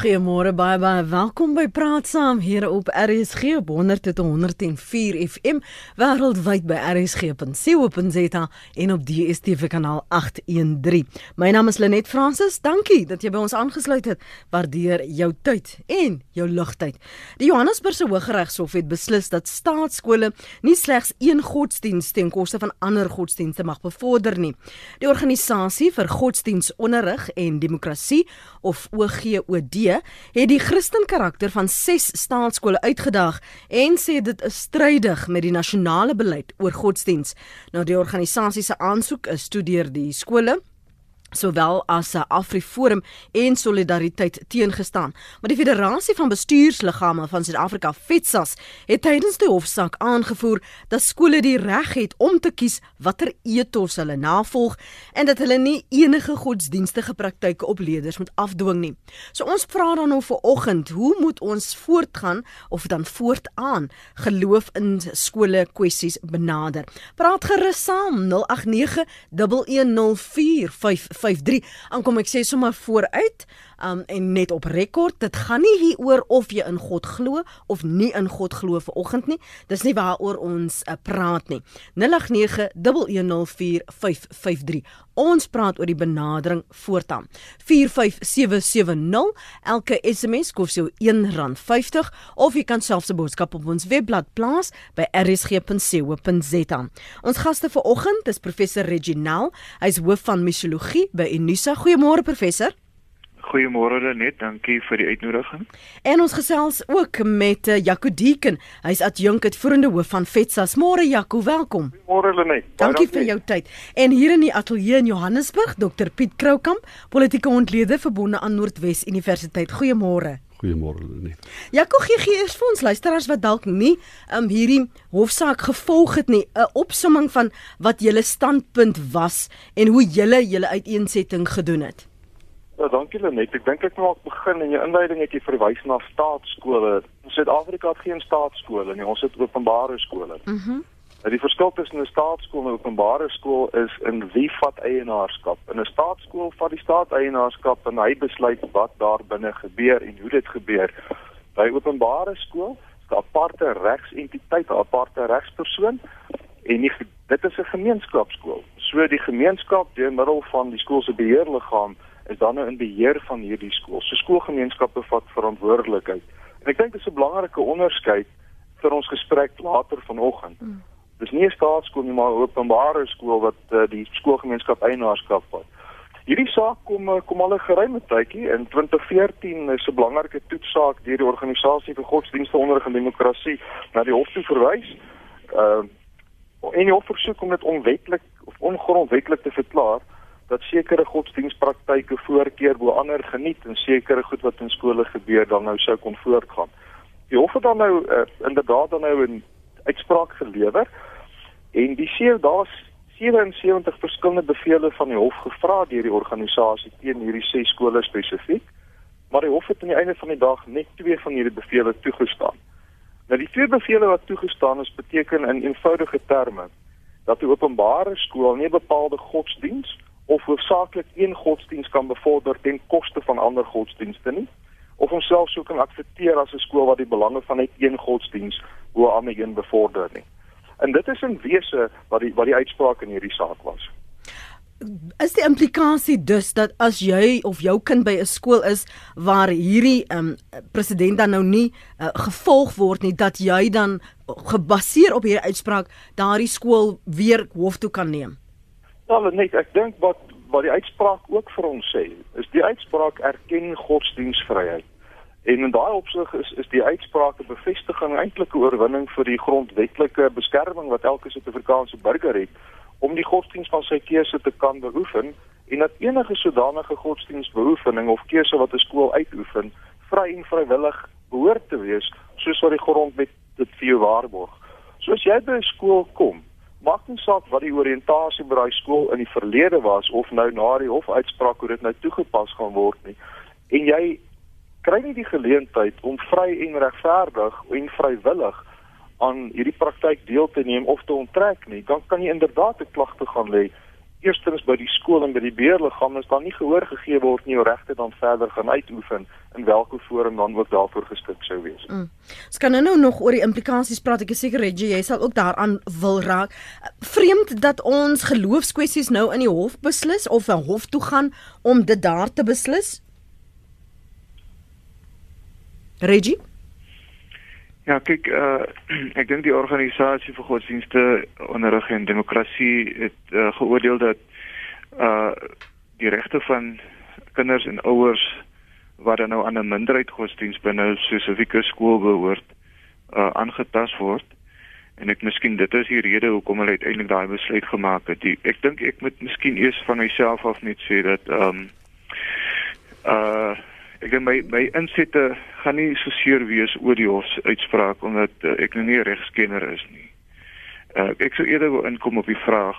Goeiemôre baie baie welkom by Praat Saam hier op RSG op 100.104 FM wêreldwyd by rsg.co.za en op DStv kanaal 813. My naam is Lenet Fransis. Dankie dat jy by ons aangesluit het. Waardeer jou tyd en jou ligtyd. Die Johannesburgse Hooggeregshof het beslis dat staatskole nie slegs een godsdiens ten koste van ander godsdienste mag bevorder nie. Die organisasie vir godsdiensonderrig en demokrasie of OGOD het die Christen karakter van 6 staatskole uitgedaag en sê dit is strydig met die nasionale beleid oor godsdiens. Nou die organisasie se aansoek is toe deur die skole sowel as Afriforum en Solidariteit teengestaan. Maar die Federasie van Bestuursliggame van Suid-Afrika, FETSAS, het tydens die hofsaak aangevoer dat skole die reg het om te kies watter ethos hulle navolg en dat hulle nie enige godsdienstige praktyke op leerders moet afdwing nie. So ons vra dan nou vanoggend, hoe moet ons voortgaan of dan voortaan geloof in skole kwessies benader? Praat gerus saam 089 1104 0853. Aankom ek sê sommer vooruit um en net op rekord. Dit gaan nie hier oor of jy in God glo of nie in God glo vir oggend nie. Dis nie waaroor ons uh, praat nie. 0891104553. Ons praat oor die benadering voortaan. 45770. Elke SMS kos jou R1.50 of jy kan selfs 'n boodskap op ons webblad plaas by rsg.co.za. Ons gaste vir oggend is professor Reginald. Hy's hoof van misiologie by Unisa. Goeiemôre professor. Goeiemôre Lenet, dankie vir die uitnodiging. En ons gesels ook met uh, Jaco Deeken. Hy's adjunk uitvoerende hoof van FETSAS. Môre Jaco, welkom. Môre Lenet. Dankie, dankie vir jou tyd. En hier in die ateljee in Johannesburg, Dr Piet Kroukamp, politieke ontleder verbonde aan Noordwes Universiteit. Goeiemôre. Goeiemôre Lenet. Jaco gee gee eers vir ons luisteraars wat dalk nie um, hierdie hofsaak gevolg het nie, 'n opsomming van wat julle standpunt was en hoe julle julle uiteensetting gedoen het. Ja, dankie Lenet. Ek dink ek moet begin in jou inleiding het jy verwys na staatskole. In Suid-Afrika het geen staatskole nie. Ons het openbare skole. Mhm. Mm die verskil tussen 'n staatskool en 'n openbare skool is in wie vat eienaarskap. In 'n staatskool vat die staat eienaarskap en hy besluit wat daar binne gebeur en hoe dit gebeur. By openbare skool is 'n aparte regsentiteit, 'n aparte regspersoon en nie, dit is 'n gemeenskapskool. So die gemeenskap deur middel van die skool se beheerliggaam is dan nou in beheer van hierdie skool. So skoolgemeenskappe vat verantwoordelikheid. En ek dink dit is 'n belangrike onderskeid vir ons gesprek later vanoggend. Mm. Dis nie 'n staatskool nie, maar 'n openbare skool wat uh, die skoolgemeenskap eienaarskap vat. Hierdie saak kom eh, kom al 'n geruime tydjie in 2014 is 'n belangrike toetsaak deur die organisasie vir godsdienste onder en demokrasie na die hof toe verwys. Ehm uh, en die hof versoek om dit onwettig of ongrondwettig te verklaar dat sekere godsdienstpraktyke voorkeur bo ander geniet en sekere goed wat in skole gebeur dan nou sou kon voortgaan. Die hof het dan nou uh, inderdaad dan nou 'n uitspraak gelewer en die seë daar's 77 verskillende bevele van die hof gevra deur die organisasie teen hierdie ses skole spesifiek. Maar die hof het aan die einde van die dag net twee van hierdie bevele toegestaan. Nou die twee bevele wat toegestaan is beteken in eenvoudige terme dat die openbare skool nie bepaalde godsdiens of hoofsaaklik een godsdiens kan bevorder ten koste van ander godsdienste nie of homself sou kan aksenteer as 'n skool wat die belange van net een godsdiens bo ander een bevorder nie. En dit is in wese wat die wat die uitspraak in hierdie saak was. Is die implikasie dus dat as jy of jou kind by 'n skool is waar hierdie um, president dan nou nie uh, gevolg word nie dat jy dan gebaseer op hierdie uitspraak daardie skool weer hof toe kan neem? Ja, net ek dink wat wat die uitspraak ook vir ons sê, is die uitspraak erken godsdienstvryheid. En in daai opsig is is die uitspraak 'n bevestiging eintlik 'n oorwinning vir die grondwetlike beskerming wat elke Suid-Afrikaanse burger het om die godsdiens van sy keuse te kan beoefen en dat enige sodanige godsdiensbeoefening of keuse wat 'n skool uitoefen vry en vrywillig behoort te wees soos wat die grondwet dit vir jou waarborg. So as jy by 'n skool kom maak nie saak wat die oriëntasie by daai skool in die verlede was of nou na die hofuitspraak hoe dit nou toegepas gaan word nie. En jy kry nie die geleentheid om vry en regverdig en vrywillig aan hierdie praktyk deel te neem of te onttrek nie, dan kan jy inderdaad 'n klagte gaan lê eerstens by die skool en by die beheerliggaam is dan nie gehoor gegee word nie jou regte dan verder gaan uitoefen in watter forum dan ook daarvoor geskik sou wees. Mm. Ons kan nou nog oor die implikasies praat. Ek is seker Reggie, jy sal ook daaraan wil raak. Vreemd dat ons geloofskwessies nou in die hof beslis of 'n hof toe gaan om dit daar te beslis. Reggie Ja, kyk, uh, ek dink die organisasie vir godsdienste onderrig en demokrasie het uh, geoordeel dat uh die regte van kinders en ouers wat dan nou aan 'n minderheid godsdienst binne 'n spesifieke skool behoort, uh aangetast word. En ek miskien dit is die rede hoekom hulle uiteindelik daai besluit gemaak het. Die, ek dink ek moet miskien eers van myself af net sê dat ehm um, uh ek dink my my insette gaan nie so seer wees oor die hof uitspraak omdat uh, ek nou nie 'n regskenner is nie. Uh, ek sou eerder wil inkom op die vraag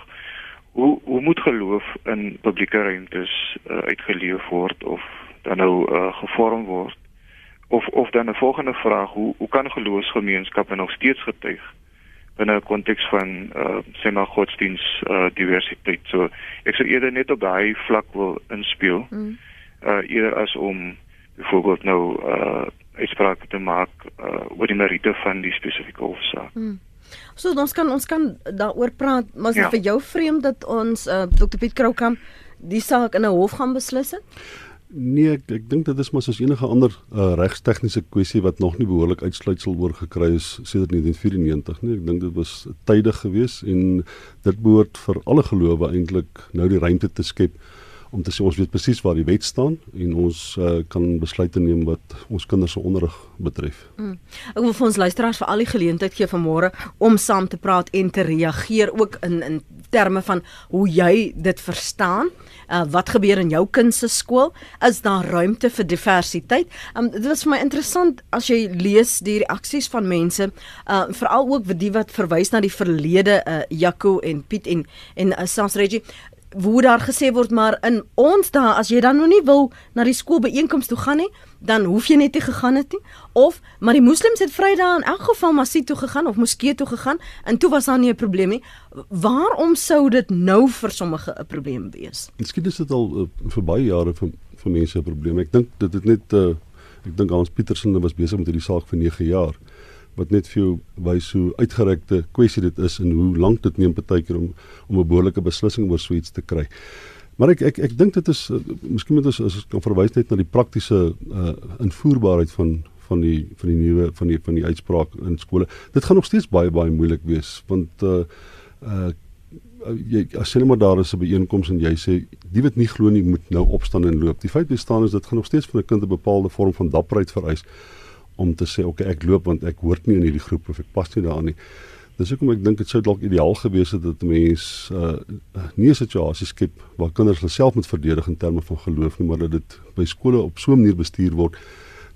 hoe hoe moet geloof in publieke ruimtes uh, uitgeleef word of dan nou uh, gevorm word of of dan 'n volgende vraag hoe hoe kan geloofsgemeenskappe nog steeds getuig binne 'n konteks van uh, sê maar godsdiens uh, diversiteit so ek sou eerder net op daai vlak wil inspel mm. uh, eerder as om byvoorbeeld nou uh uitsprake te maak uh oor die meriete van die spesifieke hofsaak. Hmm. So ons kan ons kan daaroor praat, maar is ja. vir jou vreemd dat ons uh Dr Piet Kroukamp die saak in 'n hof gaan beslis het? Nee, ek ek dink dit is maar soos enige ander uh regstegniese kwessie wat nog nie behoorlik uitsluitsel oor gekry is sedert 1994 nie. Ek dink dit was tydig geweest en dit behoort vir alle gelowe eintlik nou die ruimte te skep om te sê ons weet presies waar die wet staan en ons uh, kan besluite neem wat ons kinders se onderrig betref. Mm. Ek wil vir ons luisteraars vir al die geleentheid gee vanmôre om saam te praat en te reageer ook in in terme van hoe jy dit verstaan. Uh, wat gebeur in jou kind se skool? Is daar ruimte vir diversiteit? Um, dit was vir my interessant as jy lees die reaksies van mense, uh, veral ook die wat verwys na die verlede, uh, Jaco en Piet en en uh, Sans Reggie hoe daar gesê word maar in ons daar as jy dan nog nie wil na die skoolbeeenkoms toe gaan nie, dan hoef jy net nie gegaan het nie. Of maar die moslems het Vrydag in elk geval masjid toe gegaan of moskee toe gegaan en toe was daar nie 'n probleem nie. Waarom sou dit nou vir sommige 'n probleem wees? Miskien is dit al uh, vir baie jare vir vir mense 'n probleem. Ek dink dit het net uh, ek dink Hans Pietersen was besig met hierdie saak vir 9 jaar wat net vir jou wys hoe uitgerekte kwessie dit is en hoe lank dit neem partykeer om om 'n behoorlike beslissing oor so iets te kry. Maar ek ek ek dink dit is uh, miskien moet ons as ons kan verwys net na die praktiese uh, invoerbaarheid van van die van die nuwe van die van die uitspraak in skole. Dit gaan nog steeds baie baie moeilik wees want uh uh jy as jy maar daar is 'n byeenkoms en jy sê die wat nie glo nie moet nou opstaan en loop. Die feit bestaan is dit gaan nog steeds van 'n kind 'n bepaalde vorm van dapperheid vereis om te sê okay ek loop want ek hoort nie in hierdie groep of ek pas nie daarin nie. Dis hoekom ek dink dit sou dalk ideaal gewees het dat mense uh, nie 'n situasie skep waar kinders hulle self moet verdedig in terme van geloof nie, maar dat dit by skole op so 'n manier bestuur word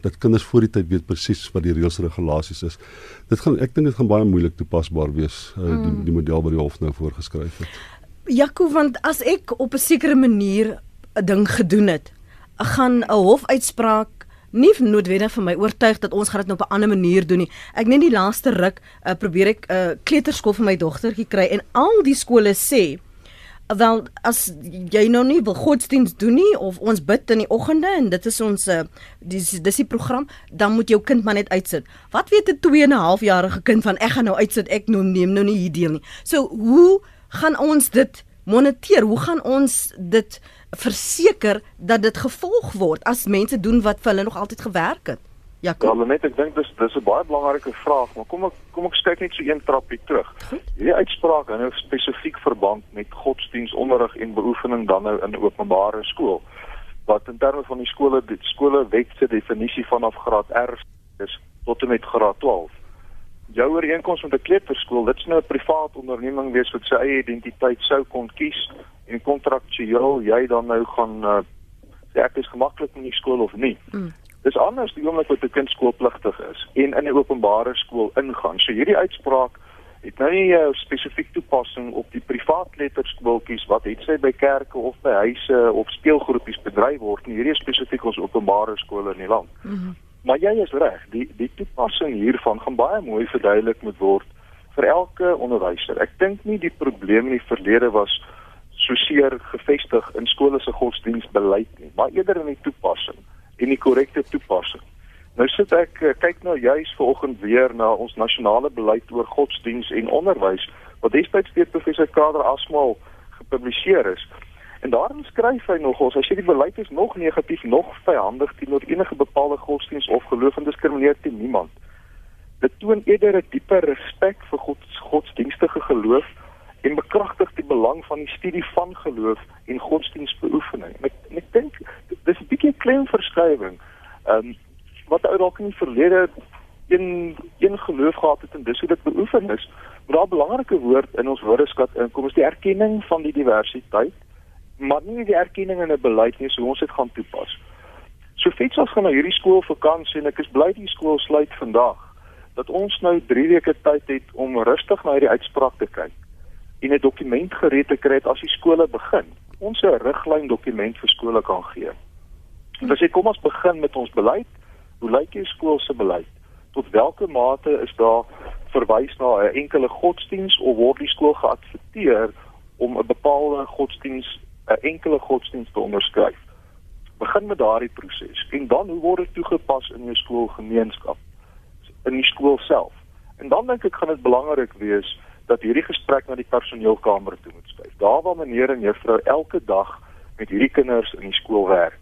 dat kinders voor die tyd weet presies wat die reëls en regulasies is. Dit gaan ek dink dit gaan baie moeilik toepasbaar wees uh, die mm. die model wat die hof nou voorgeskryf het. Jaco want as ek op 'n sekere manier 'n ding gedoen het, gaan 'n hofuitspraak nie noodwendig vir my oortuig dat ons gaan dit nou op 'n ander manier doen nie. Ek net die laaste ruk uh, probeer ek 'n uh, kleuterskool vir my dogtertjie kry en al die skole sê wel as jy nou nie wil godsdiens doen nie of ons bid in die oggende en dit is ons uh, dis dis die program dan moet jou kind maar net uitsit. Wat weet 'n 2 en 'n half jarige kind van ek gaan nou uitsit ek nou neem nou nie hier deel nie. So hoe gaan ons dit moniteer? Hoe gaan ons dit verseker dat dit gevolg word as mense doen wat vir hulle nog altyd gewerk het? Ja, kom. Ja, net ek dink dis dis 'n baie belangrike vraag, maar kom ek kom ek kyk net so een trappie terug. Hierdie uitspraak hou spesifiek verband met godsdienstonderrig en beoefening dan nou in openbare skool. Wat in terme van die skole die skole wet se definisie vanaf graad R is tot en met graad 12 jou ooreenkoms met 'n kleuterskool, dit's nou 'n privaat onderneming wees wat sy eie identiteit sou kon kies en kontraktueel jy dan nou gaan uh, sê ek is gemaklik in die skool of nie. Mm. Dis anders die oomblik wat 'n kind skoolpligtig is en in 'n openbare skool ingaan. So hierdie uitspraak het nou nie 'n uh, spesifiek toepassing op die privaat kleuterskooltjies wat het sy by kerke of by huise of speelgroepies bedryf word nie. Hierdie is spesifiek ons openbare skole in die land. Mm -hmm. Maar jy is reg, die die toepassing hiervan gaan baie mooi verduidelik moet word vir elke onderwyser. Ek dink nie die probleem in die verlede was so seer gevestig in skole se godsdienstbeleid nie, maar eerder in die toepassing en die korrekte toepassing. Nou sit ek eh, kyk nou juis vanoggend weer na ons nasionale beleid oor godsdiens en onderwys wat destyds deur professor Kader Asmal gepubliseer is. En daarin skryf hy nog ons, hy sê die beleid is nog negatief, nog vyandig teenoor enige bepaalde godsdiens of geloof en diskrimineer teen niemand. Dit toon eerder 'n dieper respek vir God godsdienstige geloof en bekragtig die belang van die studie van geloof en godsdienstbeoefening. Ek ek dink dis 'n bietjie klein verskywing. Ehm um, wat ou dalk in die verlede een een geloof gehad het en dis hoe dit beoefen is. Maar 'n belangrike woord in ons woordeskat inkom is die erkenning van die diversiteit, maar nie die erkenning in 'n beleid nie, so ons dit gaan toepas. So fets ons gaan na hierdie skool vakansie en ek is bly die skool sluit vandag dat ons nou 3 weke tyd het om rustig na hierdie uitspraak te kyk en 'n dokument gereed te kry as die skole begin. Ons 'n riglyn dokument vir skole kan gee. Ons sê kom ons begin met ons beleid. Hoe lyk jou skool se beleid? Tot watter mate is daar verwys na 'n enkele godsdiens of word die skool geadverteer om 'n bepaalde godsdiens 'n enkele godsdiens te onderskryf? Begin met daardie proses en dan hoe word dit toegepas in jou skoolgemeenskap in die skool self? En dan dink ek gaan dit belangrik wees dat hierdie gesprek na die personeelkamer toe moet skuif. Daar waar meneer en juffrou elke dag met hierdie kinders in die skool werk.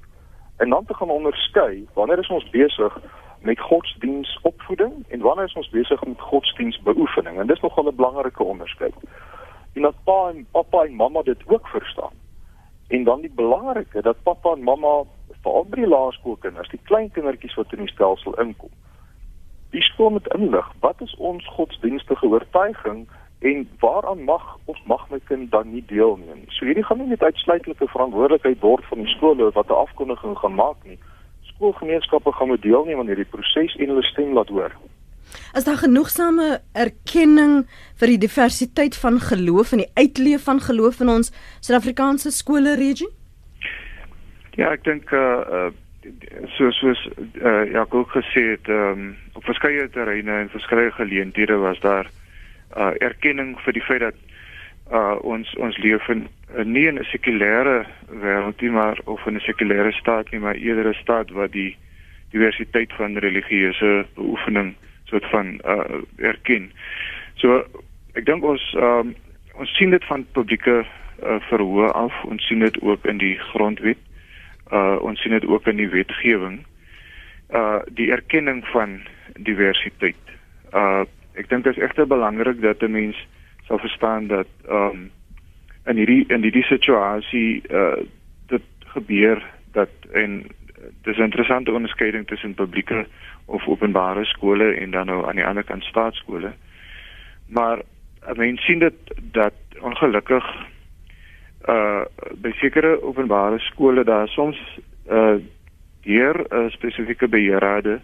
En dan te gaan onderskei wanneer is ons besig met godsdienstopvoeding en wanneer is ons besig met godsdienstbeoefening en dis nogal 'n belangrike onderskeid. En dat pa en pappa en mamma dit ook verstaan. En dan die belangrike dat pappa en mamma veral by die laerskoolkinders, die klein kindertjies wat in die stelsel inkom, die skool moet inlig wat is ons godsdienstige oortuiging en waaraan mag of mag my kind dan nie deelneem. So hierdie gaan nie net uitsluitlike verantwoordelikheid word van die skole wat 'n afkondiging gaan maak nie. Skoolgemeenskappe gaan moet deelneem aan hierdie proses en hulle stem laat hoor. Is daar genoegsame erkenning vir die diversiteit van geloof en die uitleef van geloof in ons Suid-Afrikaanse skole regie? Ja, ek dink uh, uh so soos uh, ja, ook gesê het, um, op verskeie terreine en verskeie geleenthede was daar uh erkenning vir die feit dat uh ons ons leef in uh, nie in 'n sekulêre wêreld nie maar of in 'n sekulêre staat nie maar eerder 'n staat wat die diversiteit van religieuse beoefening soort van uh erken. So ek dink ons um ons sien dit van publieke uh, verhoor af ons sien dit ook in die grondwet. Uh ons sien dit ook in die wetgewing. Uh die erkenning van diversiteit. Uh ek dink dit is egter belangrik dat 'n mens sal verstaan dat ehm um, in hierdie in hierdie situasie uh dit gebeur dat en dis 'n interessante onderskeiding tussen publieke of openbare skole en dan nou aan die ander kant staatskole. Maar 'n mens sien dit dat ongelukkig uh by sekere openbare skole daar soms uh hier 'n uh, spesifieke beheerrade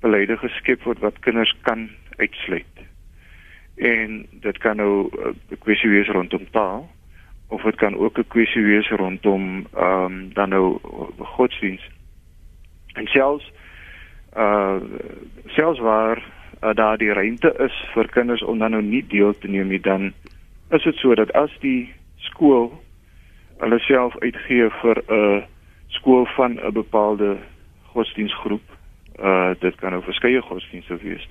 beleide geskep word wat kinders kan uitsluit. En dit kan nou eh, 'n kwessie wees rondom taal of dit kan ook 'n kwessie wees rondom ehm um, dan nou godsdienst. En selfs uh selfs waar uh, daar die ruimte is vir kinders om dan nou nie deel te neem nie, dan is dit so dat as die skool hulle self uitgee vir 'n skool van 'n bepaalde godsdienstgroep, uh dit kan nou verskeie godsdienste wees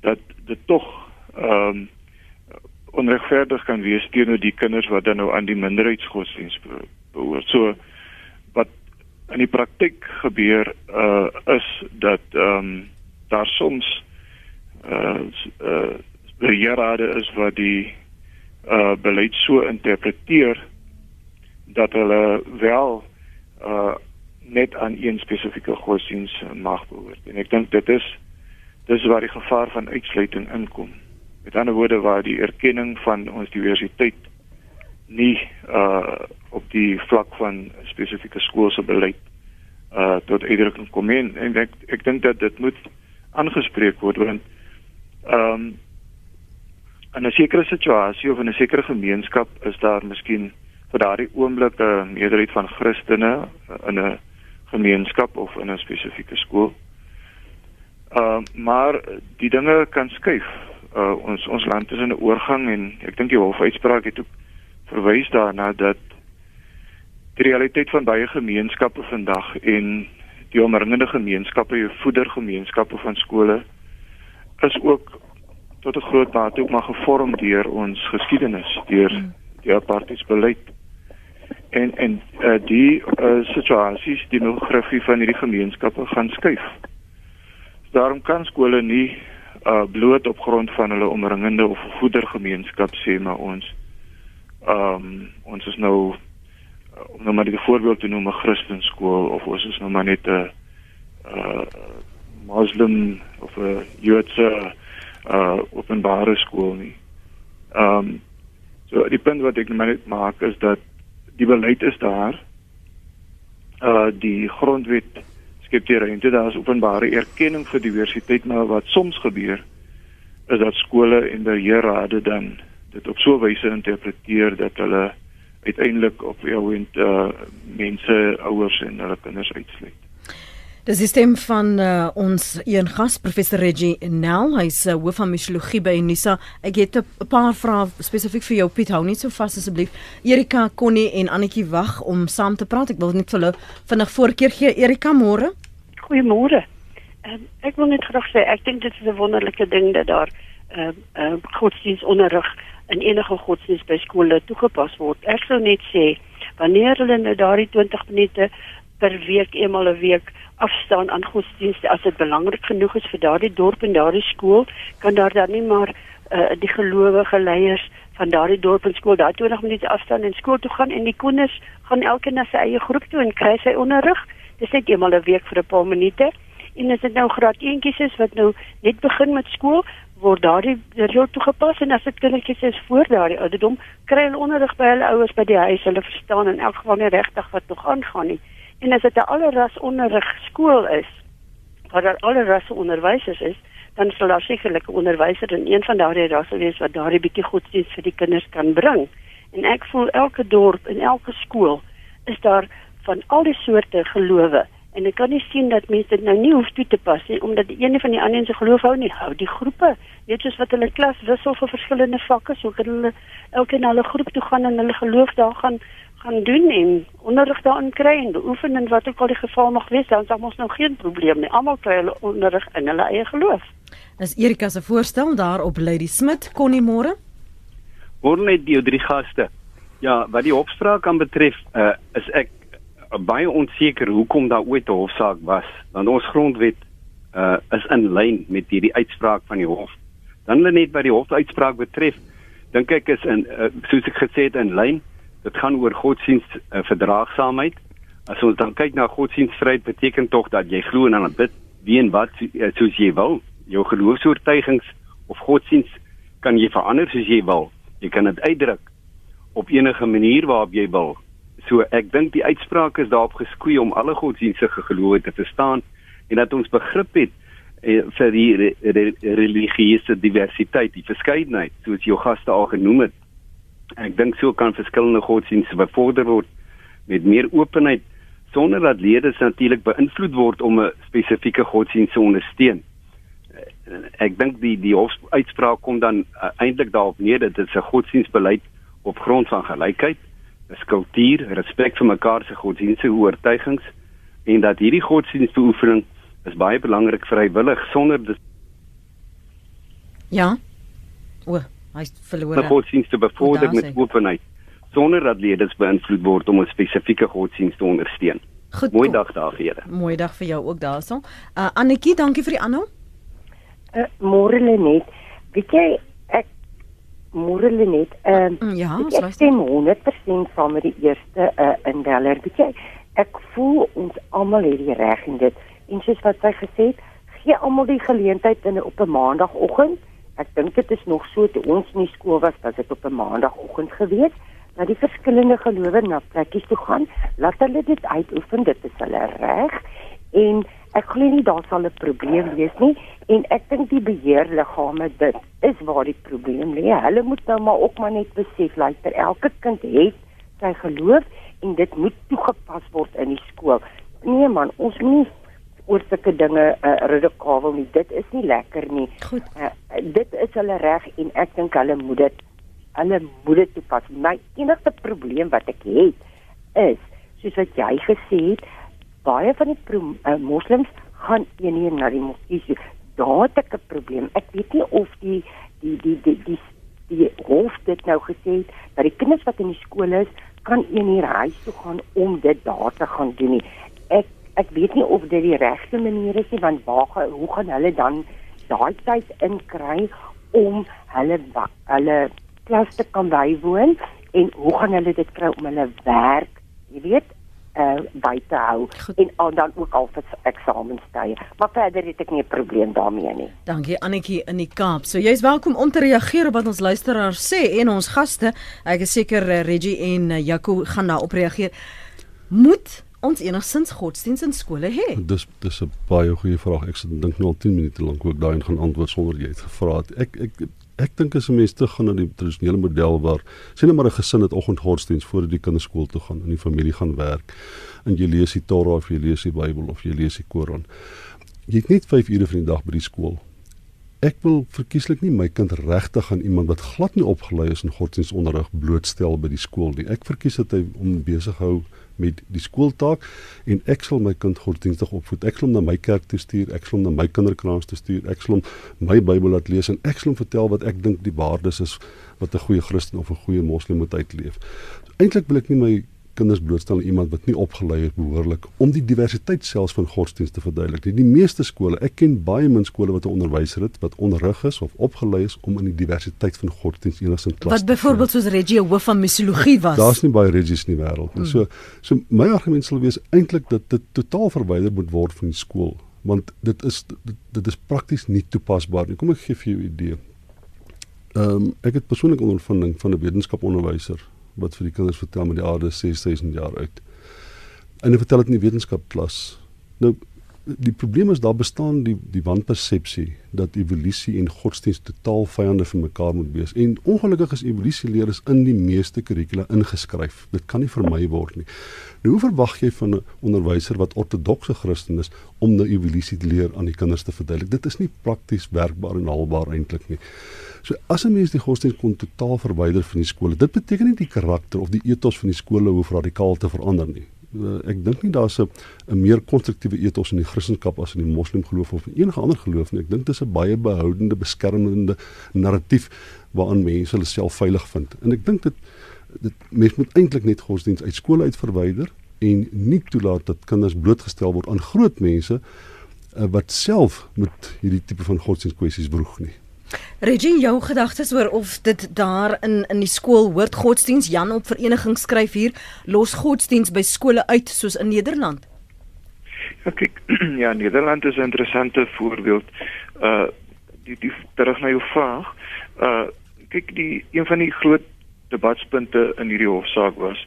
dat dit tog ehm um, onregverdig kan wees teenoor die kinders wat dan nou aan die minderheidsgodsdienst behoort. So in die praktyk gebeur uh is dat ehm um, daar soms uh uh beheerrade is wat die uh beleid so interpreteer dat hulle wel uh net aan een spesifieke godsdienst mag behoort. En ek dink dit is dis waar die gevaar van uitsluiting inkom. Met ander woorde waar die erkenning van ons diversiteit nie uh op die vlak van spesifieke skoolse beleid uh tot uitdrukking kom en, en ek ek dink dat dit moet aangespreek word want ehm um, in 'n sekere situasie of in 'n sekere gemeenskap is daar miskien vir daardie oomblik 'n meerderheid van Christene in 'n gemeenskap of in 'n spesifieke skool. Ehm uh, maar die dinge kan skuif. Uh ons ons land is in 'n oorgang en ek dink die hofuitspraak het ook verwys daarna dat die realiteit van baie gemeenskappe vandag en die omringende gemeenskappe, jou voedergemeenskappe van skole is ook tot 'n groot mate ook maar gevorm deur ons geskiedenis, deur die apartheidsbeleid. En en uh, die uh, situasies, die demografie van hierdie gemeenskappe gaan skuif. Daarom kan skole nie uh bloot op grond van hulle omringende of voedergemeenskap sê maar ons ehm um, ons is nou om nou maar 'n voorbeeld te noem 'n Christenskool of ons is nou maar net 'n uh moslim of 'n Joodse uh openbare skool nie. Ehm um, so die punt wat ek net maak is dat die beleid is daar. Uh die grondwet skep die ruimte daar is openbare erkenning vir diversiteit maar wat soms gebeur is dat skole en beheerrade dan dit op so 'n wyse interpreteer dat hulle uiteindelik op jou end uh, mense ouers en hulle kinders uitsluit. Dis die stem van uh, ons een gas professor Reggie Nel, hy's uh, hoof van misiologie by Unisa. Ek het 'n paar vrae spesifiek vir jou Piet, hou net so vas asseblief. Erika, Connie en Annetjie wag om saam te praat. Ek wil net vir hulle vinnig voorkeer gee. Erika, môre. Goeiemôre. Um, ek wil net graag sê ek dink dit is 'n wonderlike ding dat daar ehm uh, uh, godsdienstonderrig in enige godsdienst by skole toegepas word. Ek sou net sê wanneer hulle nou daardie 20 minute per week eenmal 'n week afstaan aan godsdienste as dit belangrik genoeg is vir daardie dorp en daardie skool, kan daar dan nie maar uh, die gelowige leiers van daardie dorp en skool daai 20 minute afstaan en skool toe gaan en die kinders gaan elkeen na sy eie groep toe en kry sy onderrig. Dis net eenmal 'n week vir 'n paar minute. En as dit nou graad 1tjies is wat nou net begin met skool, word daardie reël toegepas en as dit kindertjies is voor daardie ouderdom, kry hulle onderrig by hulle ouers by die huis. Hulle verstaan in elk geval nie regtig wat nog aangaan nie. En as dit 'n alleras onderrig skool is, waar daar alle rasse onderwysers is, dan sal daar sekerlik 'n onderwyser in een van daardie rasse wees wat daardie bietjie godsdienst vir die kinders kan bring. En ek voel elke dorp en elke skool is daar van al die soorte gelowe en ek kan nie sien dat mense dit nou nie hoef toe te pas nie omdat die een van die ander se geloof hou nie. Hou die groepe. Weet soos wat hulle klas wissel vir verskillende vakke so kan hulle elke na hulle groep toe gaan en hulle geloof daar gaan gaan doen en onderrig daarin kry en beoefen en wat ook al die geval mag wees dan sal ons nou geen probleem nie. Almal kry hulle onderrig in hulle eie geloof. Dis Erika se voorstel daar op Lady Smit kon nie môre? Word net die drie gaste. Ja, wat die opspraak kan betref, uh, is ek baie onseker hoekom daar ooit 'n hofsaak was, want ons grondwet uh is in lyn met hierdie uitspraak van die hof. Dan net wat die hofuitspraak betref, dink ek is in uh, soos ek gesê het in lyn. Dit gaan oor godsdienst uh, verdraagsaamheid. As ons dan kyk na godsdienstvryheid, beteken tog dat jy glo en aan bid wie en wat uh, soos jy wil. Jou geloofsoortuigings of godsdienst kan jy verander soos jy wil. Jy kan dit uitdruk op enige manier waarop jy wil. So ek dink die uitspraak is daarop geskoei om alle godsdienstige gelowe te verstaan en dat ons begrip het eh, vir die re, re, religieuse diversiteit, die verskeidenheid, soos jou gaste al genoem het. Ek dink so kan verskillende godsdienste bevorder word met meer openheid sonder dat lede natuurlik beïnvloed word om 'n spesifieke godsdienst te ondersteun. Eh, ek dink die die uitspraak kom dan uh, eintlik daarop neer dat dit 'n godsdienstbeleid op grond van gelykheid is kultuur, respek vir mekaar se godsdienstige oortuigings en dat hierdie godsdienstbeoefening is baie belangrik vrywillig sonder Ja. O, hy verloor. Die godsdienste bevorder met openheid sonder dat lede beïnvloed word om 'n spesifieke godsdienst te ondersteun. Goed, Mooi dag daar vir julle. Mooi dag vir jou ook daarson. Uh Annetjie, dankie vir die aanhou. Uh môre net. Weet jy môre net. Ehm uh, ja, ek stem 100% saam met die eerste uh, indeller. Weet jy, ek voel ons almal het die reg in dit. En soos wat sy gesê het, gee almal die geleentheid in op 'n maandagooggend. Ek dink dit is nog so toe ons in skool was, dat dit op 'n maandagooggend gewees dat die verskillende gelowe na plekkies toe gaan, laat hulle dit uitoefen, dit is hulle reg. En ek glo nie daar sal 'n probleem wees nie en ek dink die beheerliggame dit is waar die probleem lê. Hulle moet nou maar ook maar net besef luister, elke kind het sy geloof en dit moet toegepas word in die skool. Nee man, ons moet oor sulke dinge uh, radikaal nie. Dit is nie lekker nie. Goed. Uh, dit is hulle reg en ek dink hulle moet dit hulle moet dit toepas. My enigste probleem wat ek het is soos wat jy gesê het, baie van die pro, uh, moslems gaan eenheen na die moskee. toe. Daar het 'n probleem. Ek weet nie of die die die die die die hof dit nou gesê het dat die kinders wat in die skool is kan eenheen huis toe gaan om dit daar te gaan doen nie. Ek ek weet nie of dit die regte manier is nie want waar hoe gaan hulle dan daai tyd inkry om hulle hulle klas te kan bywoon en hoe gaan hulle dit kry om hulle werk, jy weet, uh by te hou Goed. en al dan ook al vir eksamenstye. Maar verder het ek nie 'n probleem daarmee nie. Dankie Annetjie in die Kaap. So jy's welkom om te reageer op wat ons luisteraars sê en ons gaste. Ek is seker eh, Reggie en eh, Jaco gaan daarop reageer. Moet ons enigstens godsdienst in skole hê? Dis dis 'n baie goeie vraag. Ek sit en dink nou al 10 minute lank ek daai gaan antwoord sonder jy het gevra het. Ek ek ek dink as 'n mens te gaan na die tradisionele model waar sien nou maar 'n gesin het oggendgodsdienst voor die kinders skool toe gaan en die familie gaan werk en jy lees die Torah of jy lees die Bybel of jy lees die Koran. Jy het net 5 ure van die dag by die skool. Ek wil verkieslik nie my kind regtig aan iemand wat glad nie opgelei is in godsdienstonderrig blootstel by die skool nie. Ek verkies dat hy hom besig hou met die skooltaak en ek sal my kind godsdienstig opvoed. Ek sal hom na my kerk toe stuur, ek sal hom na my kinderkraans toe stuur, ek sal hom my Bybel laat lees en ek sal hom vertel wat ek dink die waardes is wat 'n goeie Christen of 'n goeie moslim moet uitleef. Eintlik wil ek nie my kinders blootstel aan iemand wat nie opgelei het behoorlik om die diversiteit selfs van godsdienst te verduidelik. nie. Die meeste skole, ek ken baie min skole wat 'n onderwyser het wat onderrig is of opgelei is om in die diversiteit van godsdienst enigstens klas Wat te byvoorbeeld soos Reggie hoof van misiologie was. Daar's nie baie regies in die wêreld nie. So so my argument sal wees eintlik dat dit totaal verwyder moet word van die skool want dit is dit, dit is prakties nie toepasbaar nie. Kom ek gee vir jou 'n idee. Ehm um, ek het persoonlik ondervinding van 'n wetenskaponderwyser wat vir die kinders vertel met die aarde 6000 jaar uit. En hy vertel dit in die wetenskapklas. Nou die probleem is daar bestaan die die wanpersepsie dat evolusie en godsdienst totaal vyande van mekaar moet wees. En ongelukkig is evolusieleer is in die meeste kurrikula ingeskryf. Dit kan nie vermy word nie. Nou hoe verwag jy van 'n onderwyser wat ortodokse Christen is om nou evolusie te leer aan die kinders te verduidelik? Dit is nie prakties werkbaar en haalbaar eintlik nie. So as 'n mens die godsdienst kon totaal verwyder van die skole, dit beteken nie die karakter of die ethos van die skole hoef radikaal te verander nie. Uh, ek dink nie daar's 'n meer konstruktiewe ethos in die Christendom as in die Moslem geloof of enige ander geloof nie. Ek dink dis 'n baie behoudende, beskermende narratief waaraan mense hulle self veilig vind. En ek dink dit dit mens moet eintlik net godsdienst uit skole uit verwyder en nie toelaat dat kinders blootgestel word aan groot mense uh, wat self met hierdie tipe van godsdienstkwessies broeg nie. Reggie, jou gedagtes oor of dit daar in in die skool hoort godsdienst Jan op vereniging skryf hier los godsdienst by skole uit soos in Nederland. Ja, kyk, ja, Nederland is 'n interessante voorbeeld. Uh die die terug na jou vraag. Uh kyk, die een van die groot debatspunte in hierdie hofsaak was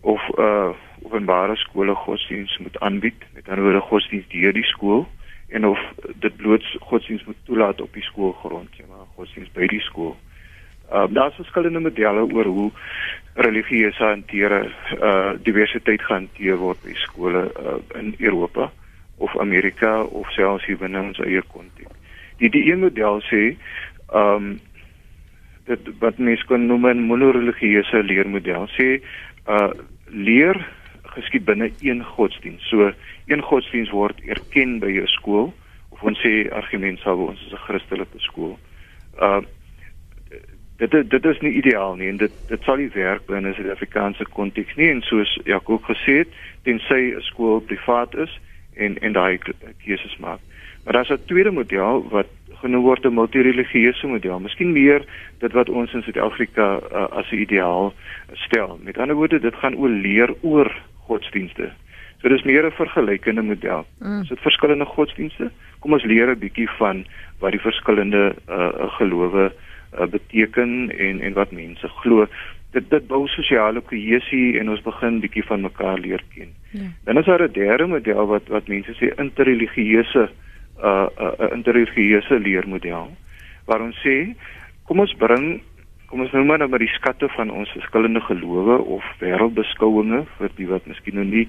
of uh openbare skole godsdienst moet aanbied, met ander woorde godsdienst deur die skool en of dit bloot godsdienst moet toelaat op die skoolgrond, ja, maar godsdienst by die skool. Uh daar's verskillende modelle oor hoe religieuse hanteer uh diversiteit gehanteer word by skole uh, in Europa of Amerika of selfs hier binne ons eie konteks. Die die een model sê ehm um, dit wat mense kan noem 'n monoreligieuse leermodel sê uh leer geskied binne een godsdienst. So een godsdienst word erken by jou skool of ons sê argument sal ons is 'n Christelike skool. Uh dit dit is nie ideaal nie en dit dit sal nie werk binne 'n Suid-Afrikaanse konteks nie en soos ook gesê het, tensy 'n skool privaat is en en daai keuses maak. Maar daar's 'n tweede model wat genoem word 'n multireligieuse model. Miskien meer dit wat ons in Suid-Afrika uh, as 'n ideaal stel. Met ander woorde, dit gaan oor leer oor godsdienste. So dis meer 'n vergelykende model. Mm. So dit verskillende godsdienste. Kom ons leer 'n bietjie van wat die verskillende uh, gelowe uh, beteken en en wat mense glo. Dit dit bou sosiale kohesie en ons begin bietjie van mekaar leer ken. Ja. Dan is daar 'n derde model wat wat mense sê interreligieuse uh 'n uh, uh, interreligieuse leermodel. Waar ons sê kom ons bring kom ons nou maar na die skatte van ons verskillende gelowe of wêreldbeskouinge vir die wat miskien nog nie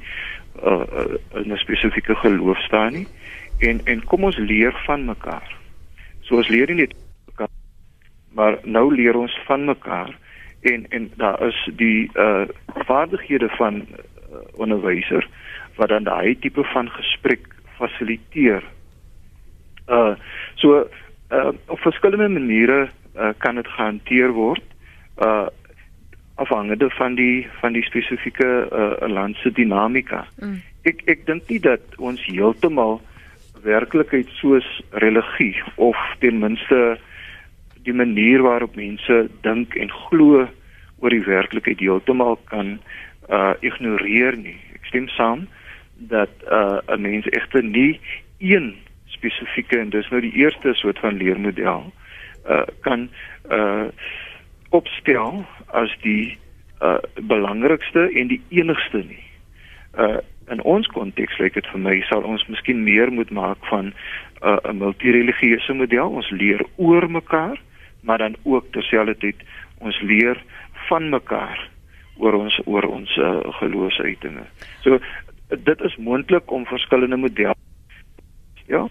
uh, uh, in 'n spesifieke geloof staan nie en en kom ons leer van mekaar. So ons leer nie net mekaar maar nou leer ons van mekaar en en daar is die uh vaardighede van onderwyser wat dan daai tipe van gesprek fasiliteer. Uh so uh op verskillende maniere uh, kan dit gehanteer word. Uh afhangende van die van die spesifieke uh, land se dinamika. Mm. Ek ek dink nie dat ons heeltemal werklikheid soos religie of ten minste die manier waarop mense dink en glo oor die werklikheid heeltemal kan uh ignoreer nie. Ek stem saam dat uh 'n mens egter nie een spesifieke en dis nou die eerste soort van leermodel uh kan uh opstel as die uh belangrikste en die enigste nie. Uh in ons konteks lyk dit vir my sal ons miskien meer moet maak van 'n uh, multireligieuse model. Ons leer oor mekaar, maar dan ook terselfdertyd ons leer van mekaar oor ons oor ons uh, geloofsuitinge. So dit is moontlik om verskillende modelle ja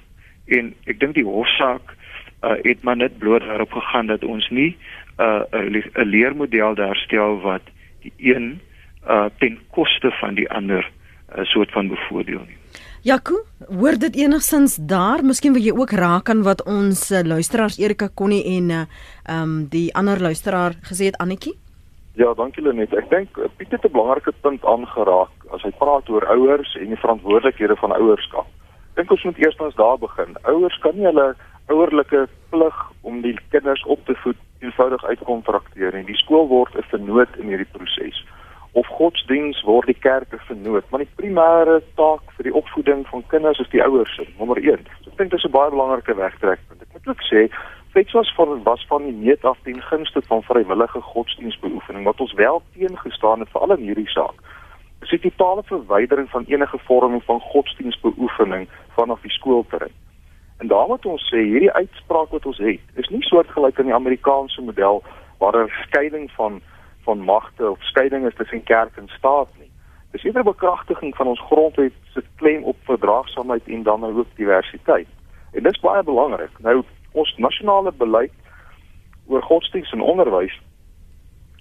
en ek dink die hofsaak uh, het maar net bloot daarop gegaan dat ons nie 'n uh, leermodel daarstel wat die een uh, ten koste van die ander 'n soort van bevoordeel nie. Jaco, hoor dit enigstens daar? Miskien wil jy ook raak aan wat ons uh, luisteraars Erika Connie en uh um die ander luisteraar gesê het Annetjie? Ja, dankie Lenet. Ek dink eh, Piet het 'n belangrike punt aangeraak as hy praat oor ouers en die verantwoordelikhede van ouerskap. Ek dink ons moet eerstens daar begin. Ouers kan nie hulle ouerlike plig om die kinders op te voed eenvoudig uitkontrakteer nie. Die skool word 'n vernoot in hierdie proses of godsdiens word die kerke vernoot, maar die primêre taak vir die opvoeding van kinders is die ouers se, nommer 1. So, ek dink dit is 'n baie belangrike wegtrekpunt. Ek moet ook sê, Fets was van was van die meet af ten gunste van vrywillige godsdienstbeoefening wat ons wel teengestaan het veral in hierdie saak. Dis die totale verwydering van enige vorm van godsdienstbeoefening vanaf die skoolterrein. En daarom moet ons sê hierdie uitspraak wat ons het, is nie soortgelyk aan die Amerikaanse model waar 'n skeiding van van magte of skeiding is tussen kerk en staat nie. Dis eerder 'n bekragtiging van ons grondwet se klem op verdraagsaamheid en dan ook diversiteit. En dit is baie belangrik. Nou ons nasionale beleid oor godsdienst en onderwys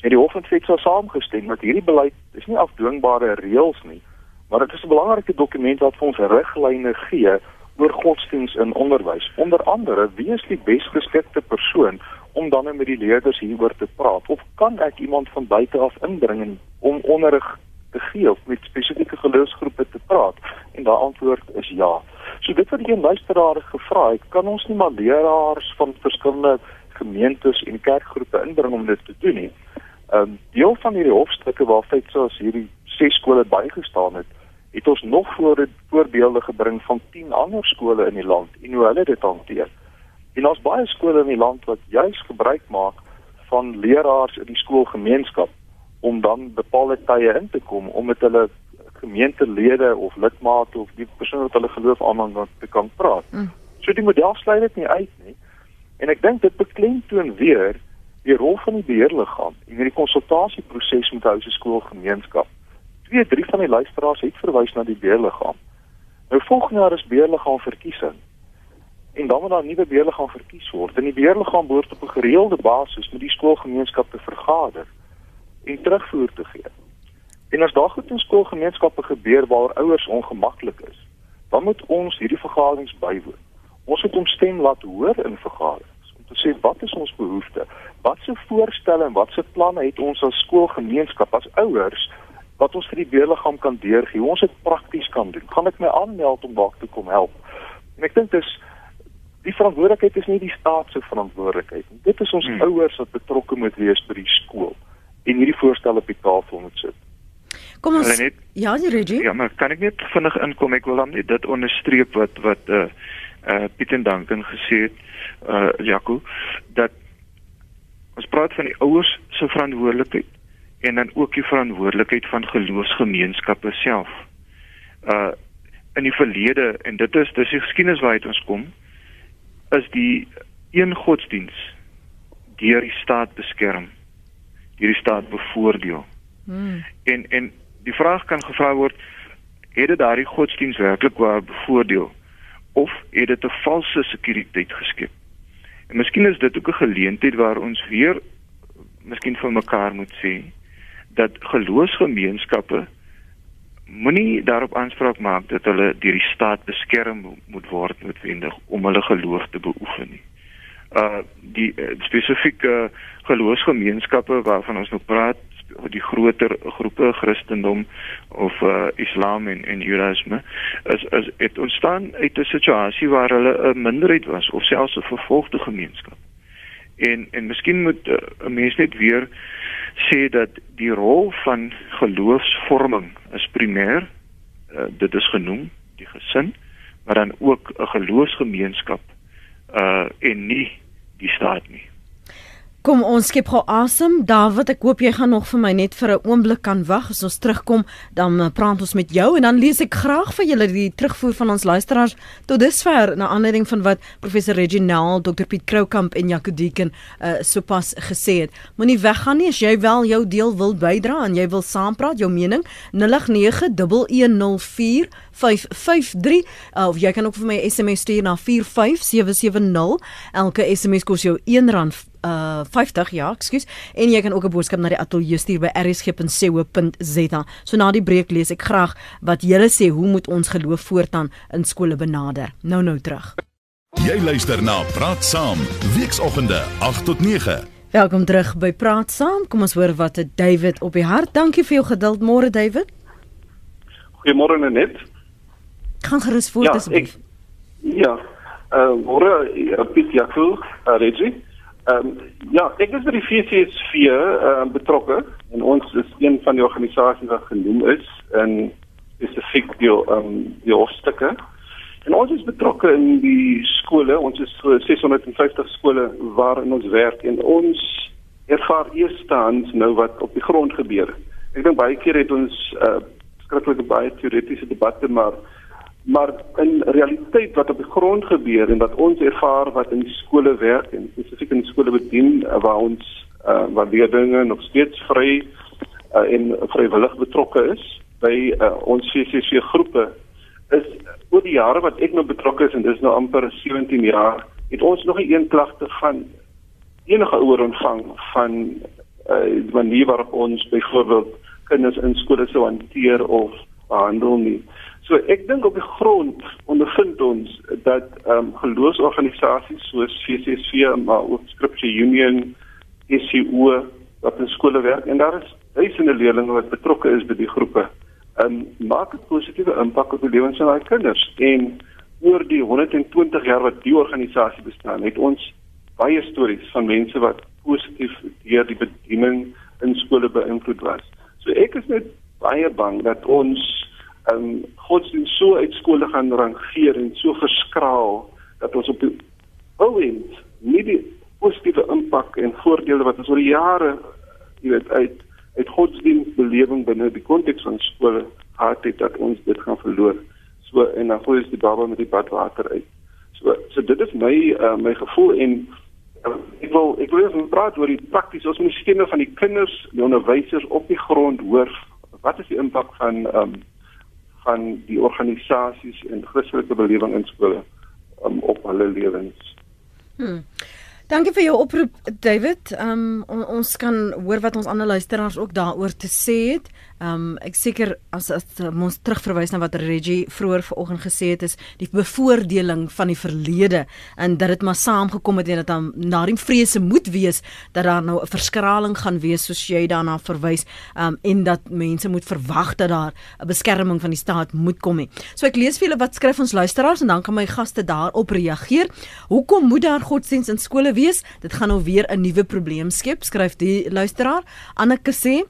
het die hof het fik so saamgestem dat hierdie beleid is nie afdwingbare reëls nie, maar dit is 'n belangrike dokument wat vir ons riglyne gee oor godsdienst en onderwys. Onder andere, wie is die besgeskikte persoon om dan met die leerders hieroor te praat of kan ek iemand van buite af indring om onderrig te gee of met spesifieke geloofsgroepe te praat en daai antwoord is ja. So dit wat die luisteraar gevra het, kan ons nie maar leraars van verskillende gemeentes en kerkgroepe inbring om dit te doen nie. 'n um, ehm, Deel van hierdie hofstukke waar feit soos hierdie ses skole bygestaan het, het ons nog voor voorbeelde gebring van 10 ander skole in die land en hoe hulle dit hanteer. En ons baie skole in die land wat juis gebruik maak van leraars in die skoolgemeenskap om dan bepaalde tye in te kom om met hulle gemeentelede of lidmate of die persone wat hulle geloof aanhang te kan praat. Mm. So die model sluit dit nie uit nie. En ek dink dit beklemtoon weer die rol van die beheerliggaam in hierdie konsultasieproses met huise skoolgemeenskap. Twee, drie van die luisteraars het verwys na die beheerliggaam. Nou volgende jaar is beheerliggaam verkiesing en dan moet daar 'n nuwe beheerliggaam verkies word. En die beheerliggaam behoort op 'n gereelde basis met die skoolgemeenskap te vergader en terugvoer te gee. En as daar goed in skoolgemeenskappe gebeur waar ouers ongemaklik is, dan moet ons hierdie vergaderings bywoon. Ons moet ons stem laat hoor in vergaderings om te sê wat is ons behoeftes? Wat se voorstelle en wat se planne het ons as skoolgemeenskap as ouers wat ons vir die beheerliggaam kan deurgee? Hoe ons dit prakties kan doen? Gaan ek my aanmeld om daar te kom help? En ek dink dis die verantwoordelikheid is nie die staat se verantwoordelikheid nie. Dit is ons hmm. ouers wat betrokke moet wees by die skool en hierdie voorstelle op die tafel moet sit. Kom ons net, Ja, die regie. Ja, maar kan ek net vinnig inkom? Ek wil dan net dit onderstreep wat wat eh uh, eh uh, Piet en Duncan gesê het, eh uh, Jaco, dat ons praat van die ouers se verantwoordelikheid en dan ook die verantwoordelikheid van geloofsgemeenskappe self. Uh in die verlede en dit is dis die geskiedenis waaruit ons kom is die een godsdiens deur die staat beskerm deur die staat bevoordeel. Hmm. En en die vraag kan gevra word het dit daardie godsdiens werklik waar bevoordeel of het dit 'n valse sekuriteit geskep? En miskien is dit ook 'n geleentheid waar ons weer miskien vir mekaar moet sê dat geloofsgemeenskappe moenie daarop aanspraak maak dat hulle deur die staat beskerm moet word noodwendig om hulle geloof te beoefen nie. Uh die uh, spesifieke geloofsgemeenskappe waarvan ons nou praat, die groter groepe Christendom of uh Islam en en Judaïsme is is het ontstaan uit 'n situasie waar hulle 'n minderheid was of selfs 'n vervolgde gemeenskap. En en miskien moet uh, 'n uh, mens net weer sê dat die rol van geloofsvorming is primêr uh, dit is genoem die gesin maar dan ook 'n geloofsgemeenskap uh en nie die staat nie. Kom ons skep gou asem. David, ek hoop jy gaan nog vir my net vir 'n oomblik kan wag. As ons terugkom, dan eh, praat ons met jou en dan lees ek graag vir julle die terugvoer van ons luisteraars tot dusver na aanleiding van wat professor Reginald, Dr Piet Kroukamp en Jaco Deeken uh, sopas gesê het. Moenie weggaan nie as jy wel jou deel wil bydra en jy wil saampraat, jou mening 0891104553 uh, of jy kan ook vir my SMS stuur na 45770. Elke SMS kos jou R1 uh 50 ja, ekskuus. En jy kan ook 'n boodskap na die ateljee stuur by rsg.co.za. So na die breek lees ek graag wat julle sê hoe moet ons geloof voortaan in skole benader. Nou nou terug. Jy luister na Praat Saam, weekoggende 8 tot 9. Welkom terug by Praat Saam. Kom ons hoor wat het David op die hart. Dankie vir jou geduld môre David. Goeiemôre Net. Gaan gerus voort ja, asseblief. Ek, ja. Uh môre uh, Piet Jaco, uh, Reggie. Ehm um, ja, ek is by die FCSV ehm uh, betrokke en ons is een van die organisasies wat genoem is in spesifiek die ehm um, die hoofstukke. En ons is betrokke in die skole. Ons is so 650 skole waarin ons werk en ons ervaar eerstens nou wat op die grond gebeur. Ek dink baie keer het ons uh, skrikkelike baie teoretiese debatte maar maar in realiteit wat op die grond gebeur en wat ons ervaar wat in skole werk en spesifiek in skole bedien eh, waar ons uh, waar leerders nog steeds vry uh, en vrywillig betrokke is by uh, ons CCC groepe is oor die jare wat ek nou betrokke is en dis nou amper 17 jaar het ons nog nie een klagte van enige ouer ontvang van uh, die manier waarop ons byvoorbeeld kinders in skole sou hanteer of behandel nie. So ek dink op die grond ondervind ons dat ehm um, geloofsorganisasies soos CCSV maar ook Scripture Union, SCO wat in skole werk en daar is duisende leerders wat betrokke is by die groepe. Ehm um, maak 'n positiewe impak op die lewens van daai kinders en oor die 120 jaar wat die organisasie bestaan, het ons baie stories van mense wat positief deur die bediening in skole beïnvloed was. So ek is net baie bang dat ons um, godsdienst so uit skole gaan rangeer en so verskraal dat ons op die ou end nie die positiewe impak en voordele wat ons oor jare jy weet uit uit godsdienstbelewing binne die konteks van skole gehad het dat ons dit gaan verloor. So en dan gooi ons die baba met die badwater uit. So so dit is my uh, my gevoel en uh, ek wil ek wil eens praat oor die prakties ons moet stemme van die kinders, die onderwysers op die grond hoor. Wat is die impak van ehm um, van die organisasies en Christelike belewing in skole um, op hulle lewens. Hmm. Dankie vir jou oproep David. Um, on, ons kan hoor wat ons ander luisteraars ook daaroor te sê het. Ehm um, ek seker as as ons terugverwys na wat Reggie vroeër vanoggend gesê het is die bevoordeling van die verlede en dat dit maar saamgekom het en dat dan na die vrese moet wees dat daar nou 'n verskraling gaan wees soos jy daarna verwys ehm um, en dat mense moet verwag dat daar 'n beskerming van die staat moet kom nie. So ek lees vir julle wat skryf ons luisteraars en dan kan my gaste daarop reageer. Hoekom moet daar godsdienst in skole wees? Dit gaan nou weer 'n nuwe probleem skep, skryf die luisteraar. Anneke sê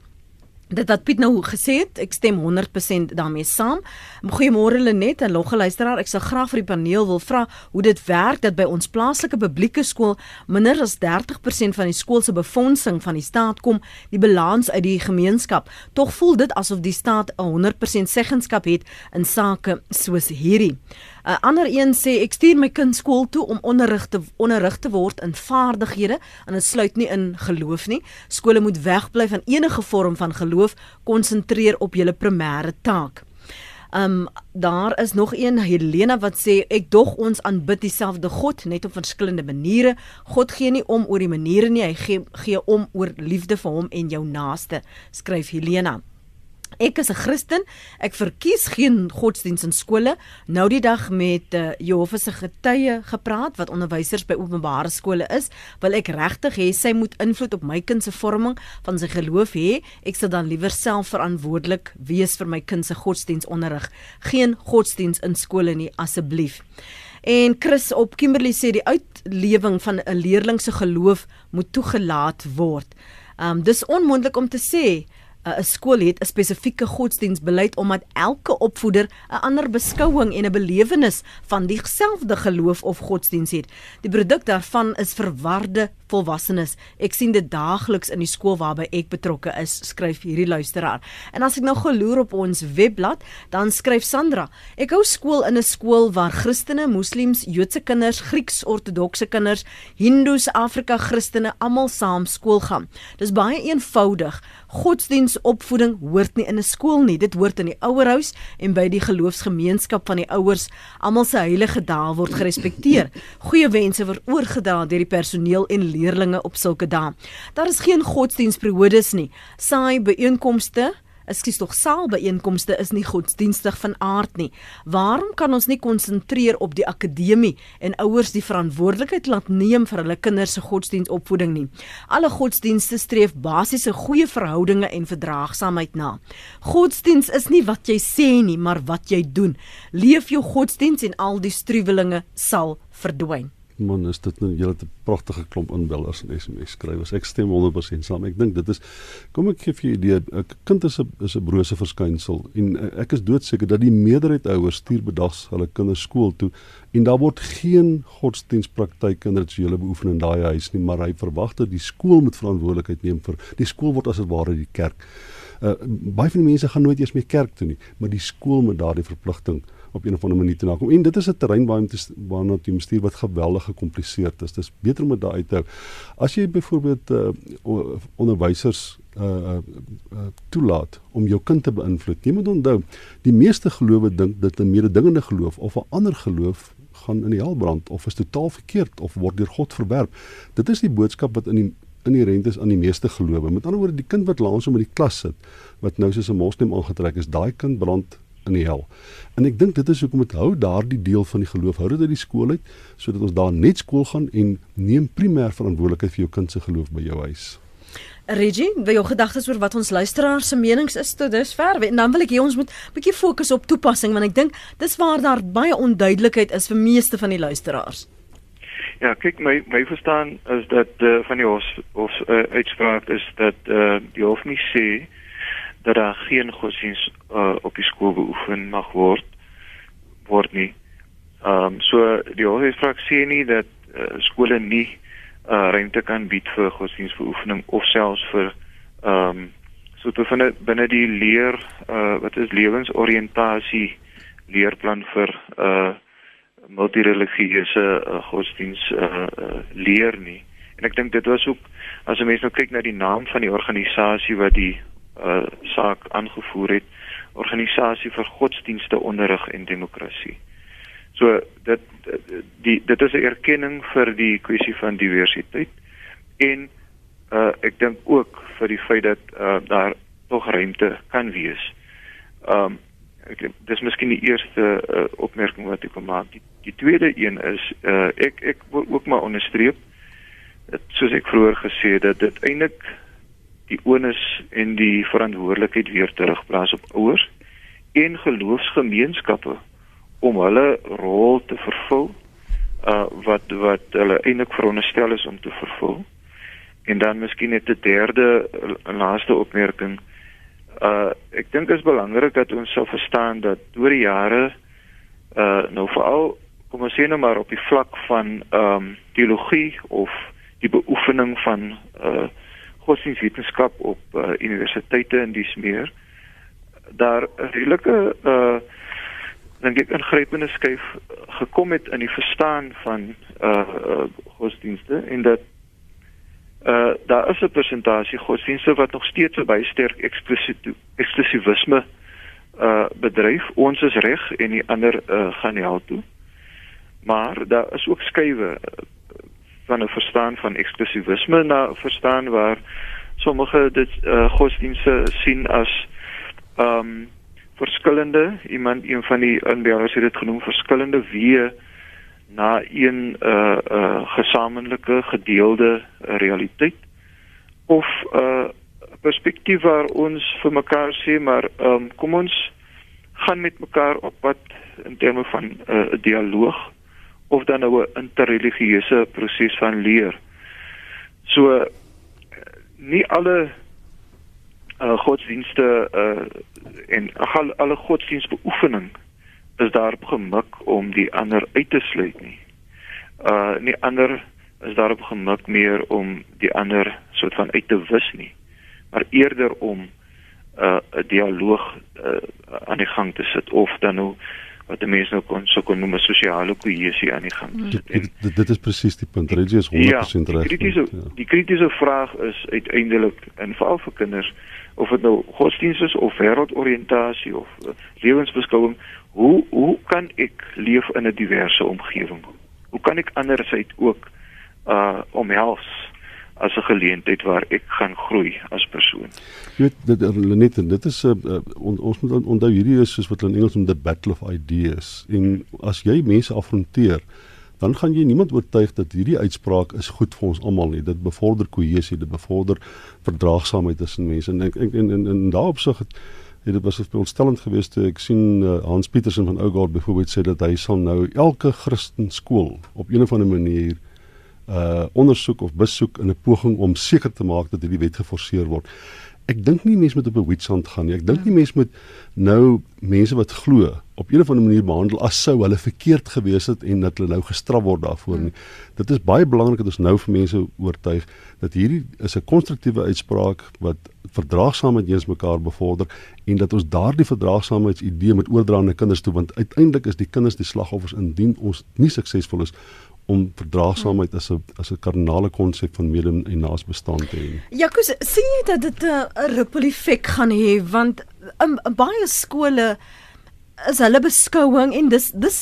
Dit wat Piet nou gesê het, ek stem 100% daarmee saam. Goeiemôre Lenet en logge luisteraar. Ek sou graag vir die paneel wil vra hoe dit werk dat by ons plaaslike publieke skool minder as 30% van die skool se befondsing van die staat kom, die balans uit die gemeenskap. Tog voel dit asof die staat 'n 100% seggenskap het in sake soos hierdie. 'n uh, Ander een sê ek stuur my kind skool toe om onderrig te onderrig te word in vaardighede en dit sluit nie in geloof nie. Skole moet wegbly van enige vorm van geloof, konsentreer op julle primêre taak. Um daar is nog een Helena wat sê ek dog ons aanbid dieselfde God net op verskillende maniere. God gee nie om oor die maniere nie, hy gee gee om oor liefde vir hom en jou naaste, skryf Helena. Ek is 'n Christen. Ek verkies geen godsdiens in skole. Nou die dag met uh, Jehovah se getuie gepraat wat onderwysers by openbare skole is, wil ek regtig hê sy moet invloed op my kind se vorming van sy geloof hê. Ek sal dan liewer self verantwoordelik wees vir my kind se godsdiensonderrig. Geen godsdiens in skole nie asseblief. En Chris op Kimberley sê die uitlewing van 'n leerling se geloof moet toegelaat word. Um dis onmoontlik om te sê 'n skool het 'n spesifieke godsdienstbeleid omdat elke opvoeder 'n ander beskouing en 'n belewenis van dieselfde geloof of godsdienst het. Die produk daarvan is verwarde volwassenes. Ek sien dit daagliks in die skool waarby ek betrokke is, skryf hierdie luisteraar. En as ek nou geloer op ons webblad, dan skryf Sandra: Ek hou skool in 'n skool waar Christene, Moslems, Joodse kinders, Grieks-Ortodokse kinders, Hindus, Afrika Christene almal saam skool gaan. Dis baie eenvoudig. Godsdienstopvoeding hoort nie in 'n skool nie. Dit hoort in die ouerhuis en by die geloofsgemeenskap van die ouers. Almal se heilige dae word gerespekteer. Goeie wense word oorgedra deur die personeel en leerlinge op sulke dae. Daar is geen godsdienstperiodes nie. Saai byeenkomste Ekskuus tog saalbyeenkomste is nie godsdienstig van aard nie. Waarom kan ons nie konsentreer op die akademie en ouers die verantwoordelikheid laat neem vir hulle kinders se godsdienstopvoeding nie? Alle godsdienste streef basiese goeie verhoudinge en verdraagsaamheid na. Godsdiens is nie wat jy sê nie, maar wat jy doen. Leef jou godsdiens en al die struwelinge sal verdwyn man is dit nou julle 'n pragtige klomp inbellers en SMS skrywers. Ek stem 100% saam. Ek dink dit is kom ek gee vir jou 'n idee. 'n Kind is 'n is 'n brose verskynsel en eh, ek is doodseker dat die meerderheid ouers stuur bedags hulle kinders skool toe en daar word geen godsdienstpraktyke en rituele beoefen in daai huis nie, maar hy verwag dat die skool moet verantwoordelikheid neem vir die skool word as dit ware die kerk. Uh, baie van die mense gaan nooit eers meer kerk toe nie, maar die skool moet daardie verpligting op een of ander manier te nakom. En dit is 'n terrein waar jy waarna jy moet stuur wat geweldig gekompliseerd is. Dis beter om dit daar uit te hou. As jy byvoorbeeld uh, onderwysers uh, uh toelaat om jou kind te beïnvloed. Jy moet onthou, die meeste gelowe dink dit 'n mededingende geloof of 'n ander geloof gaan in die hel brand of is totaal verkeerd of word deur God verwerp. Dit is die boodskap wat in die inherent is aan die meeste gelowe. Met ander woorde, die kind wat langs hom in die klas sit, wat nou soos 'n moslim aangetrek is, daai kind brand in die hel. En ek dink dit is hoekom dit hou daardie deel van die geloof hou dit uit die skool uit sodat ons daar net skool gaan en neem primêr verantwoordelikheid vir jou kind se geloof by jou huis. Reggie, wat jou gedagtes oor wat ons luisteraars se menings is tot dusver en dan wil ek hê ons moet bietjie fokus op toepassing want ek dink dis waar daar baie onduidelikheid is vir meeste van die luisteraars. Ja, kyk my my verstaan is dat uh, van die hof of uh, uitspraak is dat uh, die hof nie sê dat daar geen godsdiens uh, op die skool beoefen mag word word nie. Ehm um, so die hoofvraag sê nie dat uh, skole nie uh, ruimte kan bied vir godsdiensbeoefening of selfs vir ehm um, so te binne binne die leer uh, wat is lewensoriëntasie leerplan vir uh multireligieuse uh, godsdiens uh, uh, leer nie. En ek dink dit was ook as 'n mens nou kyk na die naam van die organisasie wat die uh, saak aangevoer het organisasie vir godsdienste onderrig en demokrasie. So dit die dit is 'n erkenning vir die kwessie van diversiteit en uh ek dink ook vir die feit dat uh daar tog ruimte kan wees. Um ek dis miskien die eerste uh, opmerking wat ek wil maak. Die, die tweede een is uh ek ek wil ook maar onderstreep dat soos ek vroeër gesê het dat dit eintlik die onus en die verantwoordelikheid weer terugplaas op ouers en geloofsgemeenskappe om hulle rol te vervul uh wat wat hulle eintlik veronderstel is om te vervul. En dan miskien net 'n derde en laaste opmerking. Uh ek dink dit is belangrik dat ons sal verstaan dat oor die jare uh nou veral kom ons sê nou maar op die vlak van ehm um, teologie of die beoefening van uh godsdienstwetenskap op uh, universiteite en dis meer. Daar 'n redelike uh dink ek ingrypende skuif gekom het in die verstaan van uh, uh godsdienste en dat uh daar is 'n persentasie godsdienste wat nog steeds baie sterk eksklusivisme uh bedryf ons is reg en die ander uh, gaan hel toe. Maar daar is ook skuwe van 'n verstaan van eksklusivisme na verstaan waar sommige dit uh, godsdienste sien as ehm um, verskillende. Iemand een van die inbellers het dit genoem verskillende weë na een uh uh gesamentlike gedeelde realiteit. Of 'n uh, perspektief waar ons vir mekaar sê maar ehm um, kom ons gaan met mekaar op pad in terme van 'n uh, dialoog of dan nou 'n interreligieuse proses van leer. So nie alle uh, godsdienste uh, en alle, alle godsdienstbeoefening is daarop gemik om die ander uit te sluit nie. Uh nie ander is daarop gemik meer om die ander soort van uit te wis nie, maar eerder om 'n uh, dialoog uh, aan die gang te sit of dan nou wat mense nou kon so kon noem 'n sosiale kohesie aan die gang te sit. Dit, dit, dit is presies die punt. Regie is 100% ja, reg. Die kritiese ja. die kritiese vraag is uiteindelik in veral vir kinders of dit nou godsdienst is of wêreldoriëntasie of uh, lewensbeskouing, hoe hoe kan ek leef in 'n diverse omgewing? Hoe kan ek andersheid ook uh omhels as 'n geleentheid waar ek gaan groei as persoon? Jy weet dit net dit is 'n uh, on, ons moet onthou hierdie is soos wat hulle in Engels noem the battle of ideas. En as jy mense afronteer dan gaan jy niemand oortuig dat hierdie uitspraak is goed vir ons almal nie. Dit bevorder kohesie, dit bevorder verdraagsaamheid tussen mense. En ek en en in, in daarop sig het het dit was ontstellend geweest toe ek sien uh, Hans Petersen van Ougaard byvoorbeeld sê dat hy sal nou elke Christen skool op een of ander manier uh ondersoek of besoek in 'n poging om seker te maak dat hierdie wet geforseer word. Ek dink nie mense moet op 'n witsand gaan nie. Ek dink nie mense moet nou mense wat glo op 'n of ander manier behandel as sou hulle verkeerd gewees het en dat hulle nou gestraf word daarvoor nie. Dit is baie belangrik dat ons nou vir mense oortuig dat hierdie is 'n konstruktiewe uitspraak wat verdraagsaamheid teenoor mekaar bevorder en dat ons daardie verdraagsaamheidsidee moet oordra na kinders toe want uiteindelik is die kinders die slagoffers indien ons nie suksesvol is om verdraagsaamheid as 'n as 'n kardinale konsep van mede en naasbestaan te hê. Jakus, sien jy dat dit 'n ripple effek gaan hê want in, in baie skole is hulle beskouing en dis dis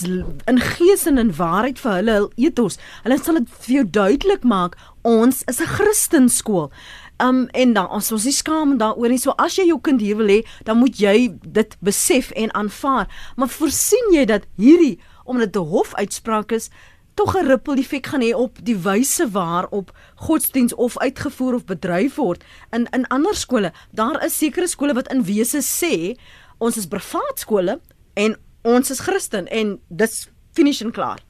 in gees en in waarheid vir hulle ethos. Hulle sal dit vir jou duidelik maak ons is 'n Christenskool. Um en dan as ons nie skaam daaroor nie. So as jy jou kind hier wil hê, dan moet jy dit besef en aanvaar. Maar voorsien jy dat hierdie omdat dit 'n hofuitspraak is, tog 'n ripple effek gaan hê op die wyse waarop godsdiens of uitgevoer of bedryf word in in ander skole. Daar is sekere skole wat in wese sê ons is privaat skole en ons is Christen en dis finish en klaar.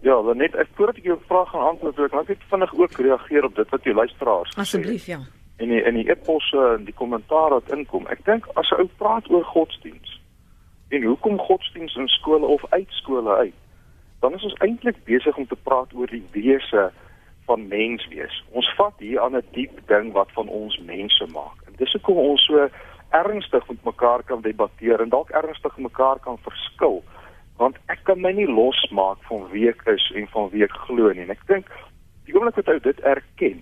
Ja, dan net ek voordat ek jou vraag gaan antwoord, wil ek net vinnig ook reageer op dit wat jy luisteraars gesê. Asseblief, ja. En die, in die eposse en die kommentaar wat inkom. Ek dink as 'n ou praat oor godsdiens en hoekom godsdiens in skole of uit skole uit, dan is ons eintlik besig om te praat oor die wese van menswees. Ons vat hier aan 'n diep ding wat van ons mense maak. En dis hoekom ons so ernstig met mekaar kan debatteer en dalk ernstig mekaar kan verskil want ek kan my nie losmaak van wie ek is en van wie ek glo nie en ek dink die oomblik wat jy dit erken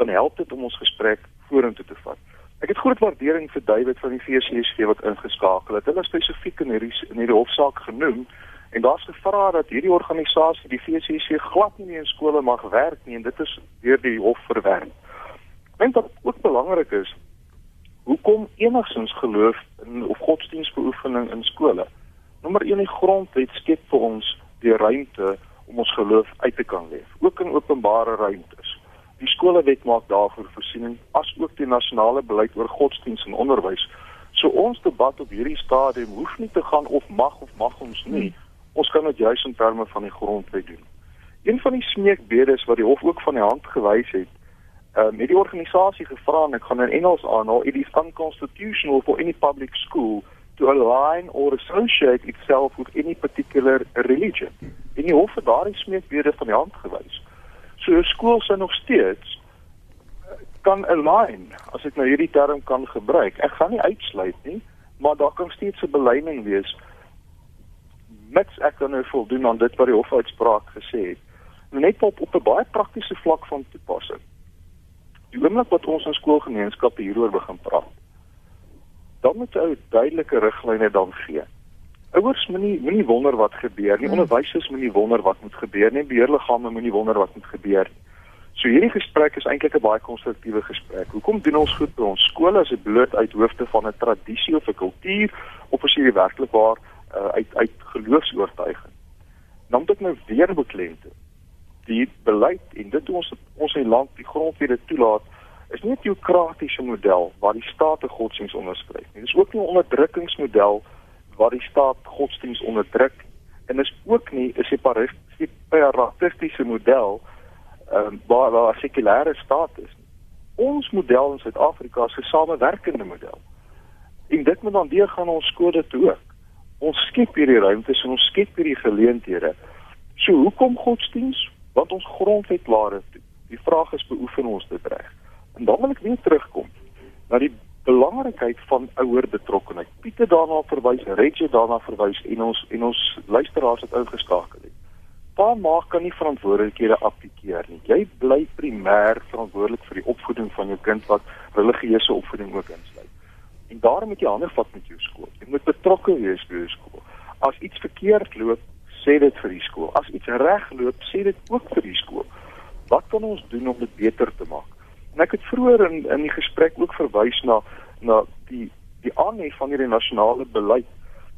dan help dit om ons gesprek vorentoe te vat ek het groot waardering vir David van die VCSG wat ingeskakel het hulle spesifiek in hierdie in hierdie hofsaak genoem en daar's gevra dat hierdie organisasie die VCSG glad nie in skole mag werk nie en dit is deur die hof verwerp dink dat ook belangrik is hoekom enigsins geloof in of godsdienstbeoefening in skole. Nommer 1 die grondwet skep vir ons die ruimte om ons geloof uit te kan leef, ook in openbare ruimtes. Die skolewet maak daarvoor voorsiening, asook die nasionale beleid oor godsdienst en onderwys. So ons debat op hierdie stadium hoef nie te gaan of mag of mag ons nie. Ons kan dit juis in terme van die grondwet doen. Een van die smeekbedes wat die hof ook van die hand gewys het, um, het die organisasie gevra en ek gaan in Engels aanhaal it is unconstitutional for any public school to align or associate itself with any particular religion. En die hof het daardie smeekbede van die hand gewys. So 'n skool sou nog steeds eh, kan align as ek nou hierdie term kan gebruik. Ek gaan nie uitsluit nie, maar daar kan steeds 'n belyning wees mits ek dan nou voldoen aan dit wat die hofuitspraak gesê het. Net op op 'n baie praktiese vlak van toepassing die oomblik wat ons in skoolgemeenskappe hieroor begin praat, dan moet jy duidelike riglyne dan gee. Ouers moenie moenie wonder wat gebeur nie. Hmm. Onderwysers moenie wonder wat moet gebeur nie. Beheerliggame moenie wonder wat moet gebeur nie. So hierdie gesprek is eintlik 'n baie konstruktiewe gesprek. Hoekom doen ons goed by ons skole as dit bloot uit hoofde van 'n tradisie of 'n kultuur of as jy werklik waar uh, uit uit geloofs-oortuiging? Dan moet ek nou weer beklemtoon. Die beleid en dit ons ons in land die grondwet toelaat is nie 'n teokratiese model waar die staat 'n godsdienst onderskryf nie. Dit is ook nie 'n onderdrukkingsmodel waar die staat godsdienst onderdruk en is ook nie 'n separatistiese model um, waar waar 'n sekulêre staat is. Ons model in Suid-Afrika is 'n samewerkende model. En dit moet dan deur gaan ons skole toe ook. Ons skep hierdie ruimtes en ons skep hierdie geleenthede. So hoekom godsdienst? Want ons grondwet laat dit toe. Die vraag is beoefen ons dit reg? En dan wil ek weer terugkom na die belangrikheid van ouer betrokkenheid. Pieter daarna verwys, Reggie daarna verwys en ons en ons luisteraars het ingeskakel. Pa maak kan nie verantwoordelikhede abdikeer nie. Jy bly primêr verantwoordelik vir die opvoeding van jou kind wat religieuse opvoeding ook insluit. En daarom moet jy hande vat met jou skool. Jy moet betrokke wees by jou skool. As iets verkeerd loop, sê dit vir die skool. As iets reg loop, sê dit ook vir die skool. Wat kan ons doen om dit beter te maak? En ek het vroeër in in die gesprek ook verwys na na die die aanhef van hierdie nasionale beleid.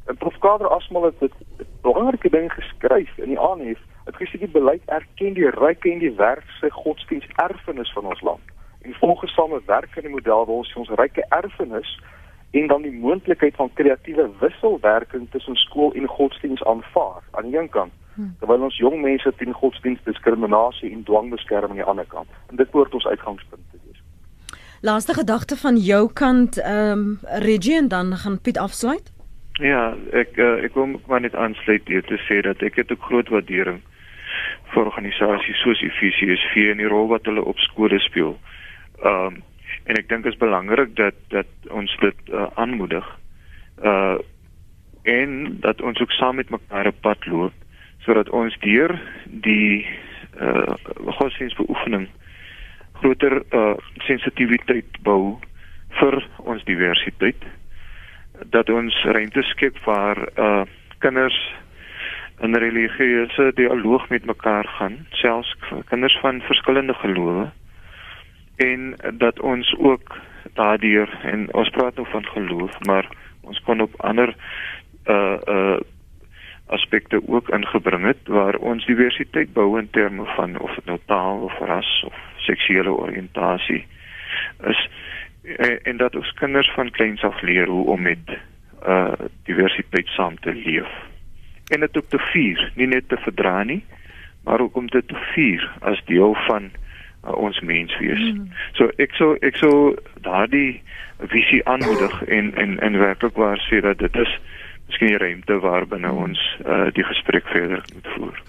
En Prof Kader Asmal het dit belangrike ding geskryf in die aanhef. Het gesê die beleid erken die ryk en die werkse godsdiens erfenis van ons land. En volgens samewerkende model waar ons ons ryke erfenis en dan die moontlikheid van kreatiewe wisselwerking tussen skool en godsdiens aanvaar aan die een kant Hmm. terwyl ons jong mense teen godsdienstdiskriminasie en dwangbeskerming aan die ander kant. En dit behoort ons uitgangspunt te wees. Laaste gedagte van jou kant ehm um, Regie en dan gaan Piet afsluit. Ja, ek uh, ek wil maar net aansluit hier te sê dat ek het ook groot waardering vir organisasies soos FCSV en die rol wat hulle op skole speel. Ehm um, en ek dink dit is belangrik dat dat ons dit uh, aanmoedig. Uh en dat ons ook saam met mekaar op pad loop sodat ons deur die uh godsdienstbeoefening groter uh sensitiwiteit bou vir ons diversiteit dat ons ruimte skep waar uh kinders in religieuse dialoog met mekaar gaan selfs kinders van verskillende gelowe en dat ons ook daardeur en ons praat nou van geloof maar ons kon op ander uh uh aspekte ook ingebring het waar ons diversiteit bou in terme van of dit nou taal of ras of seksuele oriëntasie is en, en dat ons kinders van kleins af leer hoe om met uh diversiteit saam te leef. En dit ook te vier, nie net te verdra nie, maar ook om dit te vier as deel van uh, ons menswees. Mm. So ek sou ek sou daardie visie aanmoedig en en en werklik waar sê dat dit is miskien die ruimte waar binne hmm. ons uh, die gesprek verder moet voer.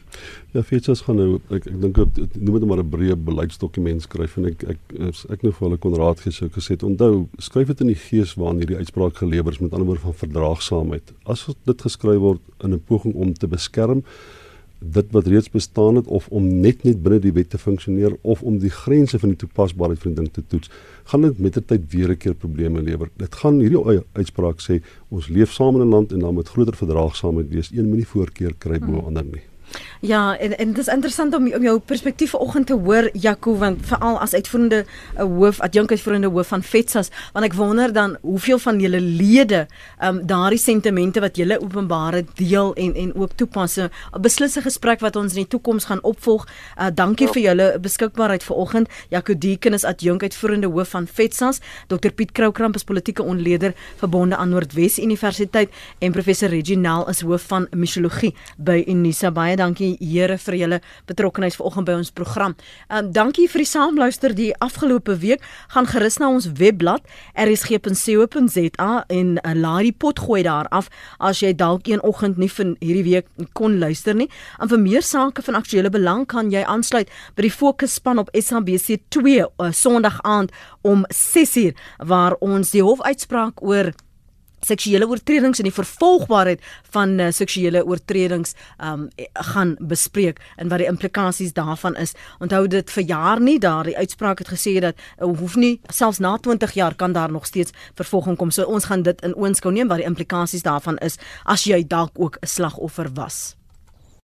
Ja, Fetsas gaan nou ek ek dink dit noem dit maar 'n breë beleidsdokument skryf en ek ek ek, ek nou vir hulle kon raad gee sou gesê onthou skryf dit in die gees waarin hierdie uitspraak gelewer is met ander woorde van verdraagsaamheid. As dit geskryf word in 'n poging om te beskerm dit wat reeds bestaan het of om net net binne die wet te funksioneer of om die grense van die toepasbaarheid van die ding te toets, gaan dit met die tyd weer 'n keer probleme lewer. Dit gaan hierdie uitspraak sê ons leef saam in 'n land en dan met groter verdraagsaamheid wees. Een moenie voorkeur kry bo hmm. ander nie. Ja, en en dit is interessant om om jou perspektief vanoggend te hoor Jaco want veral as uitvoerende uh, hoof, adjunk uitvoerende hoof van FETSAS, want ek wonder dan hoeveel van julle lede um, daardie sentimente wat julle openbare deel en en ook toepasse 'n beslisse gesprek wat ons in die toekoms gaan opvolg. Uh, dankie ja. vir julle beskikbaarheid vanoggend. Jaco Deeken is adjunk uitvoerende hoof van FETSAS, Dr Piet Kroukramp is politieke ontleder verbonde aan Noordwes Universiteit en professor Reginal is hoof van misiologie by Unisa baie dankie Here vir julle betrokkeheid vanoggend by ons program. Um dankie vir die saamluister die afgelope week. Gaan gerus na ons webblad rsg.co.za en uh, laai die pot gooi daar af as jy dalk een oggend nie vir hierdie week kon luister nie. En vir meer sake van aktuële belang kan jy aansluit by die fokusspan op SABC 2 uh, Sondag aand om 6uur waar ons die hofuitspraak oor seksuele oortredings en die vervolgbaarheid van uh, seksuele oortredings um gaan bespreek en wat die implikasies daarvan is. Onthou dit vir jaar nie daar die uitspraak het gesê dat uh, hoef nie selfs na 20 jaar kan daar nog steeds vervolging kom. So ons gaan dit in oënskou neem wat die implikasies daarvan is as jy dalk ook 'n slagoffer was.